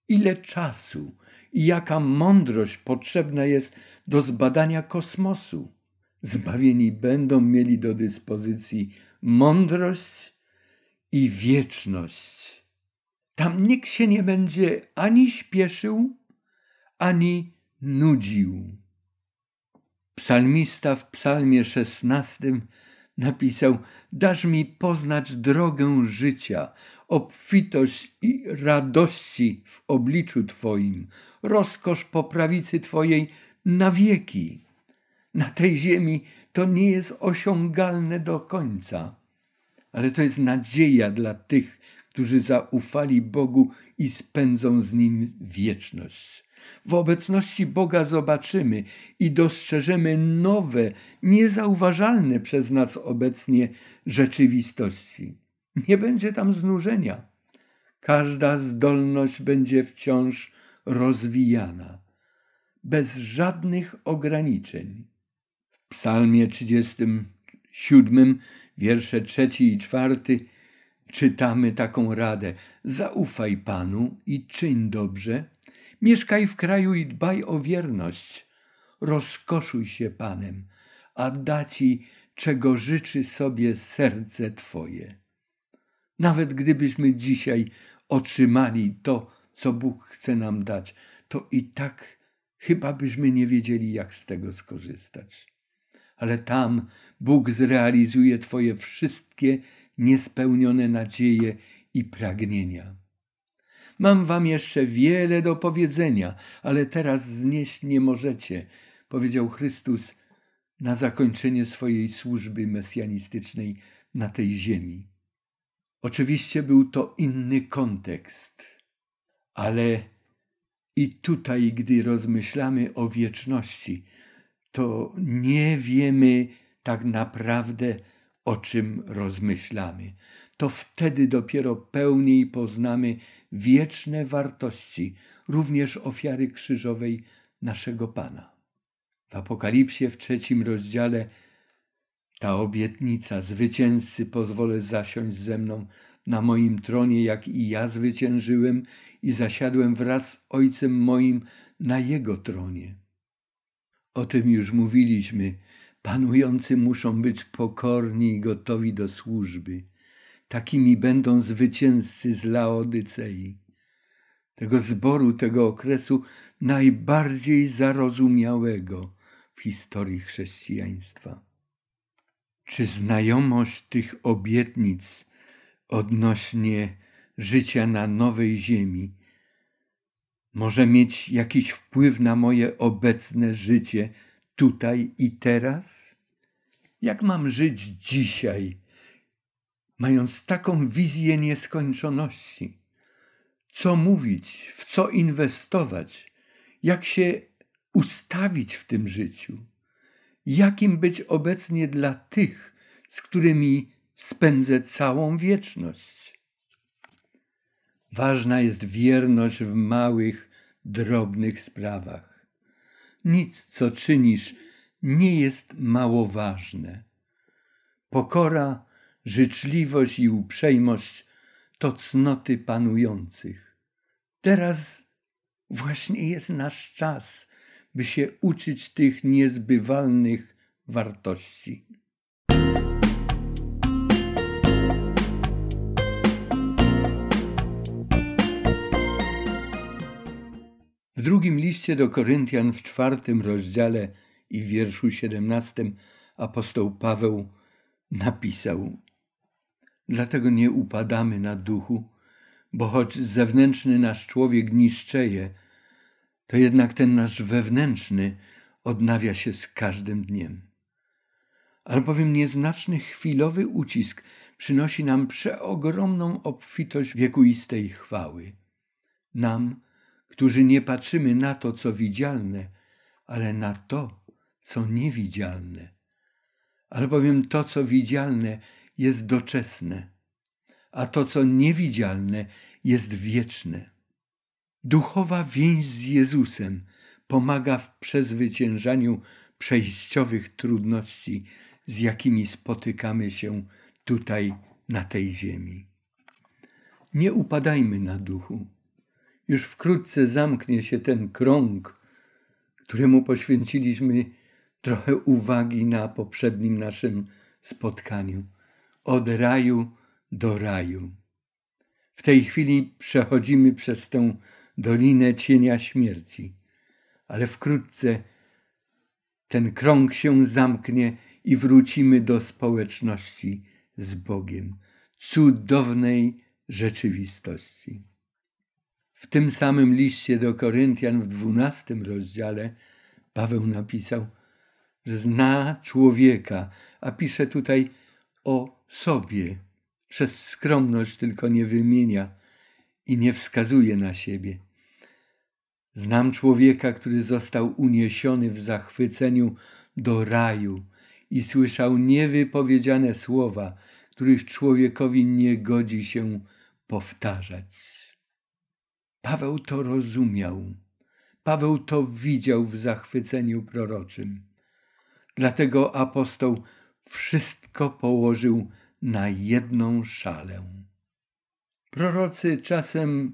Ile czasu i jaka mądrość potrzebna jest do zbadania kosmosu. Zbawieni będą mieli do dyspozycji mądrość i wieczność. Tam nikt się nie będzie ani śpieszył, ani nudził. Psalmista w psalmie szesnastym napisał Dasz mi poznać drogę życia, obfitość i radości w obliczu Twoim, rozkosz po prawicy Twojej na wieki. Na tej ziemi to nie jest osiągalne do końca, ale to jest nadzieja dla tych, którzy zaufali Bogu i spędzą z Nim wieczność. W obecności Boga zobaczymy i dostrzeżemy nowe, niezauważalne przez nas obecnie rzeczywistości. Nie będzie tam znużenia. Każda zdolność będzie wciąż rozwijana, bez żadnych ograniczeń. W Psalmie 37, wiersze trzeci i czwarty czytamy taką radę: Zaufaj Panu i czyń dobrze Mieszkaj w kraju i dbaj o wierność. Rozkoszuj się Panem, a da ci, czego życzy sobie serce Twoje. Nawet gdybyśmy dzisiaj otrzymali to, co Bóg chce nam dać, to i tak chyba byśmy nie wiedzieli, jak z tego skorzystać. Ale tam Bóg zrealizuje Twoje wszystkie niespełnione nadzieje i pragnienia. Mam wam jeszcze wiele do powiedzenia, ale teraz znieść nie możecie, powiedział Chrystus na zakończenie swojej służby mesjanistycznej na tej ziemi. Oczywiście był to inny kontekst, ale i tutaj, gdy rozmyślamy o wieczności, to nie wiemy tak naprawdę, o czym rozmyślamy. To wtedy dopiero pełniej poznamy wieczne wartości, również ofiary krzyżowej naszego Pana. W Apokalipsie w trzecim rozdziale ta obietnica zwycięzcy pozwolę zasiąść ze mną na moim tronie, jak i ja zwyciężyłem i zasiadłem wraz z Ojcem moim na Jego tronie. O tym już mówiliśmy. Panujący muszą być pokorni i gotowi do służby. Takimi będą zwycięzcy z Laodycei, tego zboru, tego okresu najbardziej zarozumiałego w historii chrześcijaństwa. Czy znajomość tych obietnic odnośnie życia na nowej ziemi może mieć jakiś wpływ na moje obecne życie tutaj i teraz? Jak mam żyć dzisiaj, mając taką wizję nieskończoności? Co mówić, w co inwestować, jak się ustawić w tym życiu? Jakim być obecnie dla tych, z którymi spędzę całą wieczność? Ważna jest wierność w małych, drobnych sprawach. Nic, co czynisz, nie jest mało ważne. Pokora, życzliwość i uprzejmość to cnoty panujących. Teraz właśnie jest nasz czas, by się uczyć tych niezbywalnych wartości. W drugim liście do Koryntian w czwartym rozdziale i wierszu siedemnastym apostoł Paweł napisał: Dlatego nie upadamy na duchu, bo choć zewnętrzny nasz człowiek niszczeje, to jednak ten nasz wewnętrzny odnawia się z każdym dniem. Albowiem nieznaczny chwilowy ucisk przynosi nam przeogromną obfitość wiekuistej chwały. Nam, którzy nie patrzymy na to, co widzialne, ale na to, co niewidzialne. Albowiem to, co widzialne, jest doczesne, a to, co niewidzialne, jest wieczne. Duchowa więź z Jezusem pomaga w przezwyciężaniu przejściowych trudności, z jakimi spotykamy się tutaj na tej ziemi. Nie upadajmy na duchu. Już wkrótce zamknie się ten krąg, któremu poświęciliśmy trochę uwagi na poprzednim naszym spotkaniu. Od raju do raju. W tej chwili przechodzimy przez tę dolinę cienia śmierci, ale wkrótce ten krąg się zamknie i wrócimy do społeczności z Bogiem, cudownej rzeczywistości. W tym samym liście do Koryntian w dwunastym rozdziale Paweł napisał, że zna człowieka, a pisze tutaj o sobie. Przez skromność tylko nie wymienia i nie wskazuje na siebie. Znam człowieka, który został uniesiony w zachwyceniu do raju i słyszał niewypowiedziane słowa, których człowiekowi nie godzi się powtarzać. Paweł to rozumiał. Paweł to widział w zachwyceniu proroczym. Dlatego apostoł wszystko położył na jedną szalę. Prorocy czasem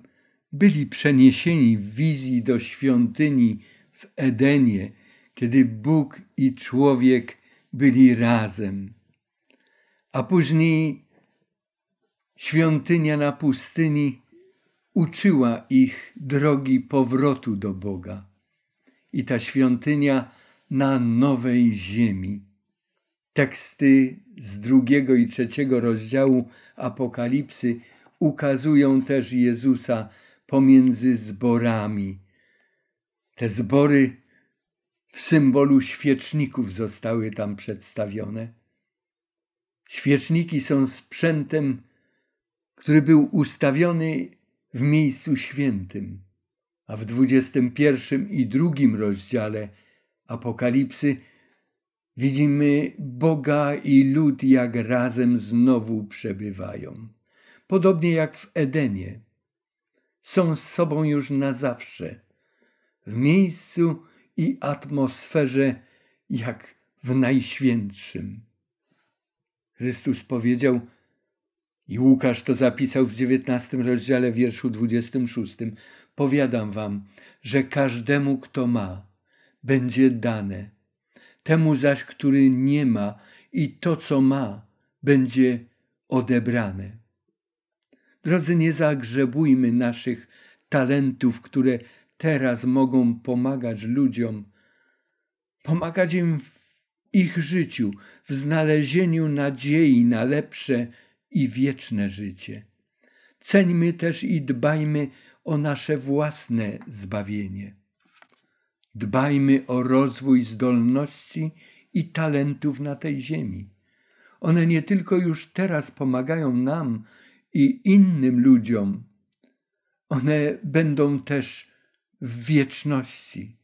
byli przeniesieni w wizji do świątyni w Edenie, kiedy Bóg i człowiek byli razem. A później świątynia na pustyni uczyła ich drogi powrotu do Boga. I ta świątynia na nowej ziemi. Teksty z drugiego i trzeciego rozdziału Apokalipsy ukazują też Jezusa pomiędzy zborami. Te zbory w symbolu świeczników zostały tam przedstawione. Świeczniki są sprzętem, który był ustawiony w miejscu świętym, a w dwudziestym pierwszym i drugim rozdziale Apokalipsy widzimy Boga i lud, jak razem znowu przebywają. Podobnie jak w Edenie. Są z sobą już na zawsze, w miejscu i atmosferze, jak w Najświętszym. Chrystus powiedział, i Łukasz to zapisał w dziewiętnastym rozdziale, wierszu dwudziestym szóstym. Powiadam wam, że każdemu, kto ma, będzie dane. Temu zaś, który nie ma i to, co ma, będzie odebrane. Drodzy, nie zagrzebujmy naszych talentów, które teraz mogą pomagać ludziom, pomagać im w ich życiu, w znalezieniu nadziei na lepsze i wieczne życie. Ceńmy też i dbajmy o nasze własne zbawienie. Dbajmy o rozwój zdolności i talentów na tej ziemi. One nie tylko już teraz pomagają nam i innym ludziom, one będą też w wieczności.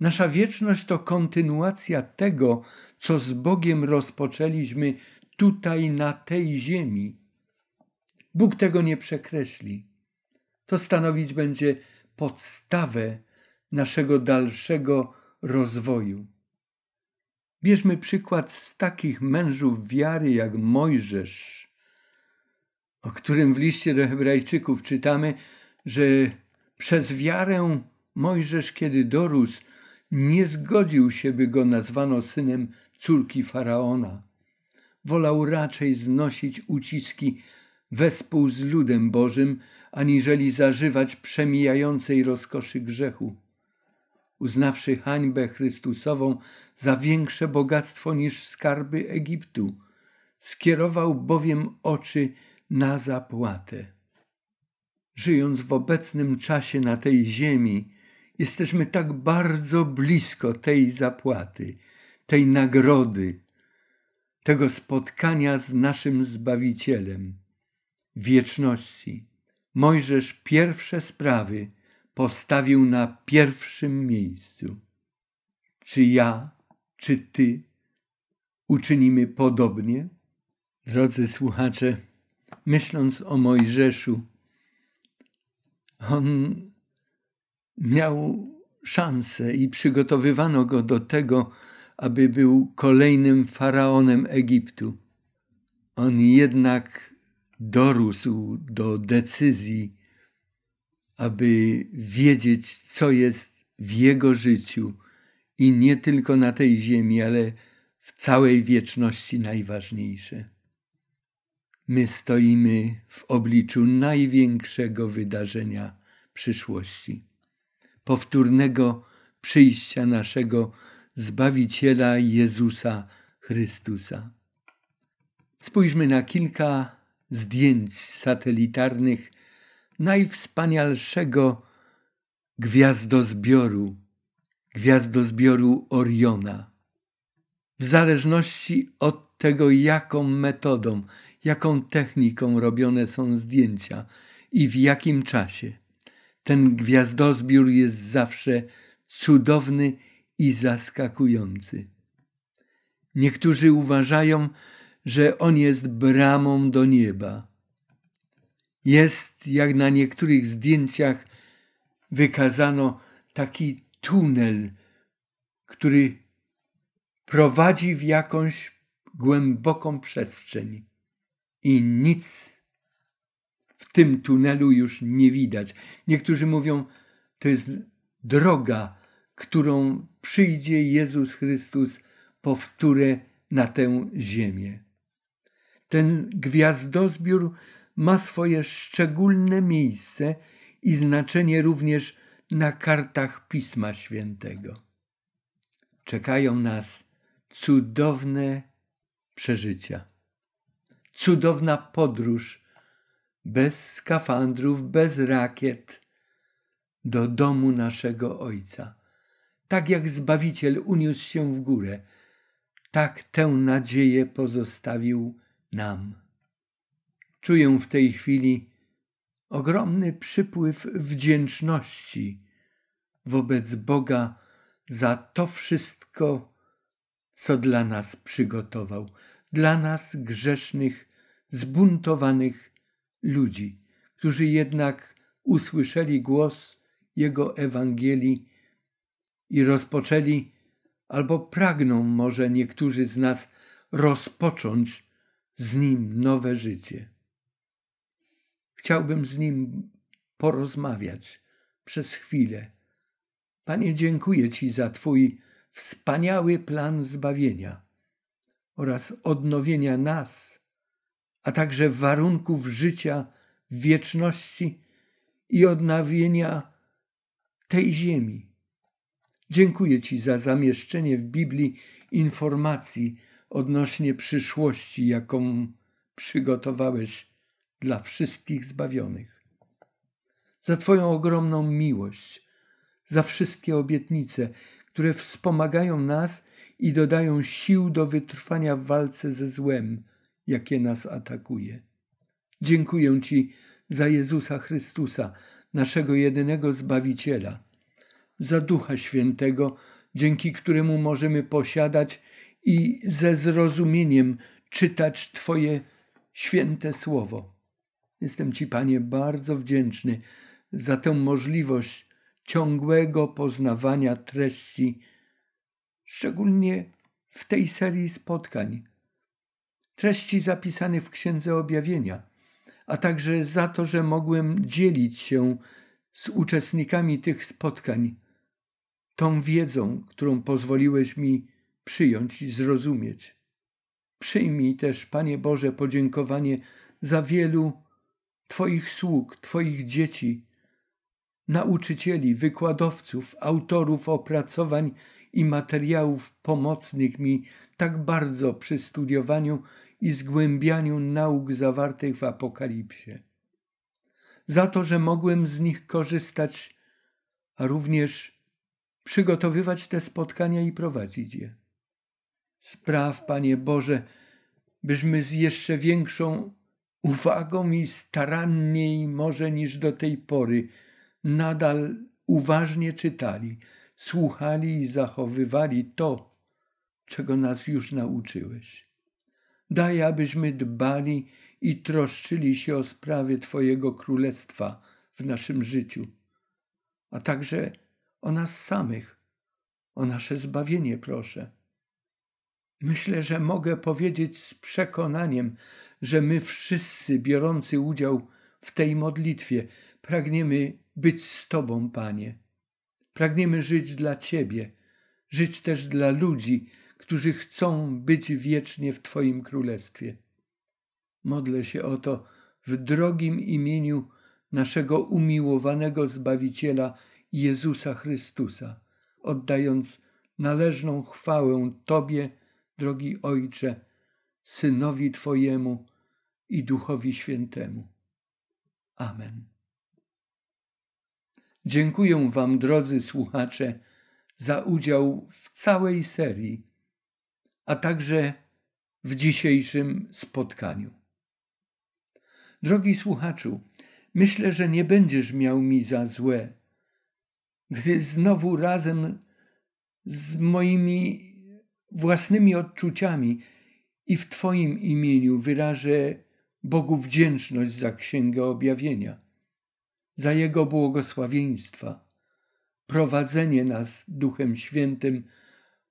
Nasza wieczność to kontynuacja tego, co z Bogiem rozpoczęliśmy tutaj na tej ziemi. Bóg tego nie przekreśli. To stanowić będzie podstawę naszego dalszego rozwoju. Bierzmy przykład z takich mężów wiary jak Mojżesz, o którym w liście do Hebrajczyków czytamy, że przez wiarę Mojżesz, kiedy dorósł, nie zgodził się, by go nazwano synem córki faraona. Wolał raczej znosić uciski wespół z ludem Bożym, aniżeli zażywać przemijającej rozkoszy grzechu. Uznawszy hańbę Chrystusową za większe bogactwo niż skarby Egiptu, skierował bowiem oczy na zapłatę. Żyjąc w obecnym czasie na tej ziemi, jesteśmy tak bardzo blisko tej zapłaty, tej nagrody, tego spotkania z naszym Zbawicielem, wieczności. Mojżesz pierwsze sprawy postawił na pierwszym miejscu. Czy ja, czy ty uczynimy podobnie? Drodzy słuchacze, myśląc o Mojżeszu, on miał szansę i przygotowywano go do tego, aby był kolejnym faraonem Egiptu. On jednak dorósł do decyzji, aby wiedzieć, co jest w jego życiu i nie tylko na tej ziemi, ale w całej wieczności najważniejsze. My stoimy w obliczu największego wydarzenia przyszłości powtórnego przyjścia naszego Zbawiciela Jezusa Chrystusa. Spójrzmy na kilka zdjęć satelitarnych najwspanialszego gwiazdozbioru, gwiazdozbioru Oriona. W zależności od tego, jaką metodą, jaką techniką robione są zdjęcia i w jakim czasie, ten gwiazdozbiór jest zawsze cudowny i zaskakujący. Niektórzy uważają, że on jest bramą do nieba. Jest, jak na niektórych zdjęciach wykazano, taki tunel, który prowadzi w jakąś głęboką przestrzeń i nic w tym tunelu już nie widać. Niektórzy mówią, to jest droga, którą przyjdzie Jezus Chrystus powtórę na tę ziemię. Ten gwiazdozbiór ma swoje szczególne miejsce i znaczenie również na kartach Pisma Świętego. Czekają nas cudowne przeżycia, cudowna podróż bez skafandrów, bez rakiet, do domu naszego Ojca. Tak jak Zbawiciel uniósł się w górę, tak tę nadzieję pozostawił nam. Czuję w tej chwili ogromny przypływ wdzięczności wobec Boga za to wszystko, co dla nas przygotował, dla nas grzesznych, zbuntowanych ludzi, którzy jednak usłyszeli głos Jego Ewangelii i rozpoczęli, albo pragną może niektórzy z nas rozpocząć z Nim nowe życie. Chciałbym z Nim porozmawiać przez chwilę. Panie, dziękuję Ci za Twój wspaniały plan zbawienia oraz odnowienia nas, a także warunków życia w wieczności i odnowienia tej ziemi. Dziękuję Ci za zamieszczenie w Biblii informacji odnośnie przyszłości, jaką przygotowałeś dla wszystkich zbawionych. Za Twoją ogromną miłość, za wszystkie obietnice, które wspomagają nas i dodają sił do wytrwania w walce ze złem, jakie nas atakuje. Dziękuję Ci za Jezusa Chrystusa, naszego jedynego Zbawiciela, za Ducha Świętego, dzięki któremu możemy posiadać i ze zrozumieniem czytać Twoje święte słowo. Jestem Ci, Panie, bardzo wdzięczny za tę możliwość ciągłego poznawania treści, szczególnie w tej serii spotkań, treści zapisanych w Księdze Objawienia, a także za to, że mogłem dzielić się z uczestnikami tych spotkań tą wiedzą, którą pozwoliłeś mi przyjąć i zrozumieć. Przyjmij też, Panie Boże, podziękowanie za wielu Twoich sług, Twoich dzieci, nauczycieli, wykładowców, autorów opracowań i materiałów pomocnych mi tak bardzo przy studiowaniu i zgłębianiu nauk zawartych w Apokalipsie. Za to, że mogłem z nich korzystać, a również przygotowywać te spotkania i prowadzić je. Spraw, Panie Boże, byśmy z jeszcze większą uwagą i staranniej może niż do tej pory nadal uważnie czytali, słuchali i zachowywali to, czego nas już nauczyłeś. Daj, abyśmy dbali i troszczyli się o sprawy Twojego Królestwa w naszym życiu, a także o nas samych, o nasze zbawienie proszę. Myślę, że mogę powiedzieć z przekonaniem, że my wszyscy biorący udział w tej modlitwie pragniemy być z Tobą, Panie. Pragniemy żyć dla Ciebie, żyć też dla ludzi, którzy chcą być wiecznie w Twoim królestwie. Modlę się o to w drogim imieniu naszego umiłowanego Zbawiciela Jezusa Chrystusa, oddając należną chwałę Tobie, drogi Ojcze, Synowi Twojemu i Duchowi Świętemu. Amen. Dziękuję Wam, drodzy słuchacze, za udział w całej serii, a także w dzisiejszym spotkaniu. Drogi słuchaczu, myślę, że nie będziesz miał mi za złe, gdy znowu razem z moimi własnymi odczuciami i w Twoim imieniu wyrażę Bogu wdzięczność za Księgę Objawienia, za Jego błogosławieństwa, prowadzenie nas Duchem Świętym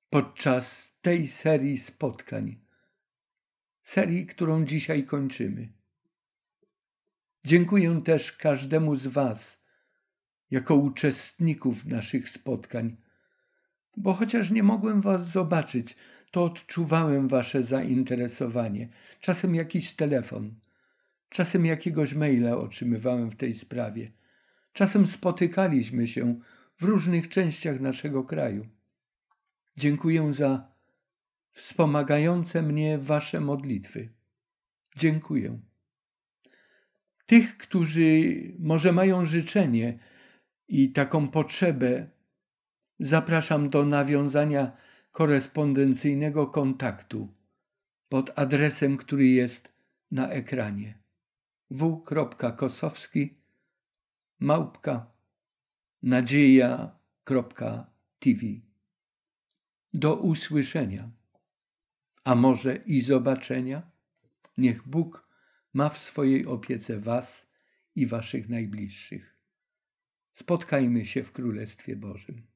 podczas tej serii spotkań, serii, którą dzisiaj kończymy. Dziękuję też każdemu z Was jako uczestników naszych spotkań, bo chociaż nie mogłem Was zobaczyć, to odczuwałem Wasze zainteresowanie, czasem jakiś telefon, czasem jakiegoś maila otrzymywałem w tej sprawie, czasem spotykaliśmy się w różnych częściach naszego kraju. Dziękuję za wspomagające mnie Wasze modlitwy. Dziękuję. Tych, którzy może mają życzenie i taką potrzebę, zapraszam do nawiązania korespondencyjnego kontaktu pod adresem, który jest na ekranie w.kosowski małpka nadzieja.tv Do usłyszenia, a może i zobaczenia. Niech Bóg ma w swojej opiece Was i Waszych najbliższych. Spotkajmy się w Królestwie Bożym.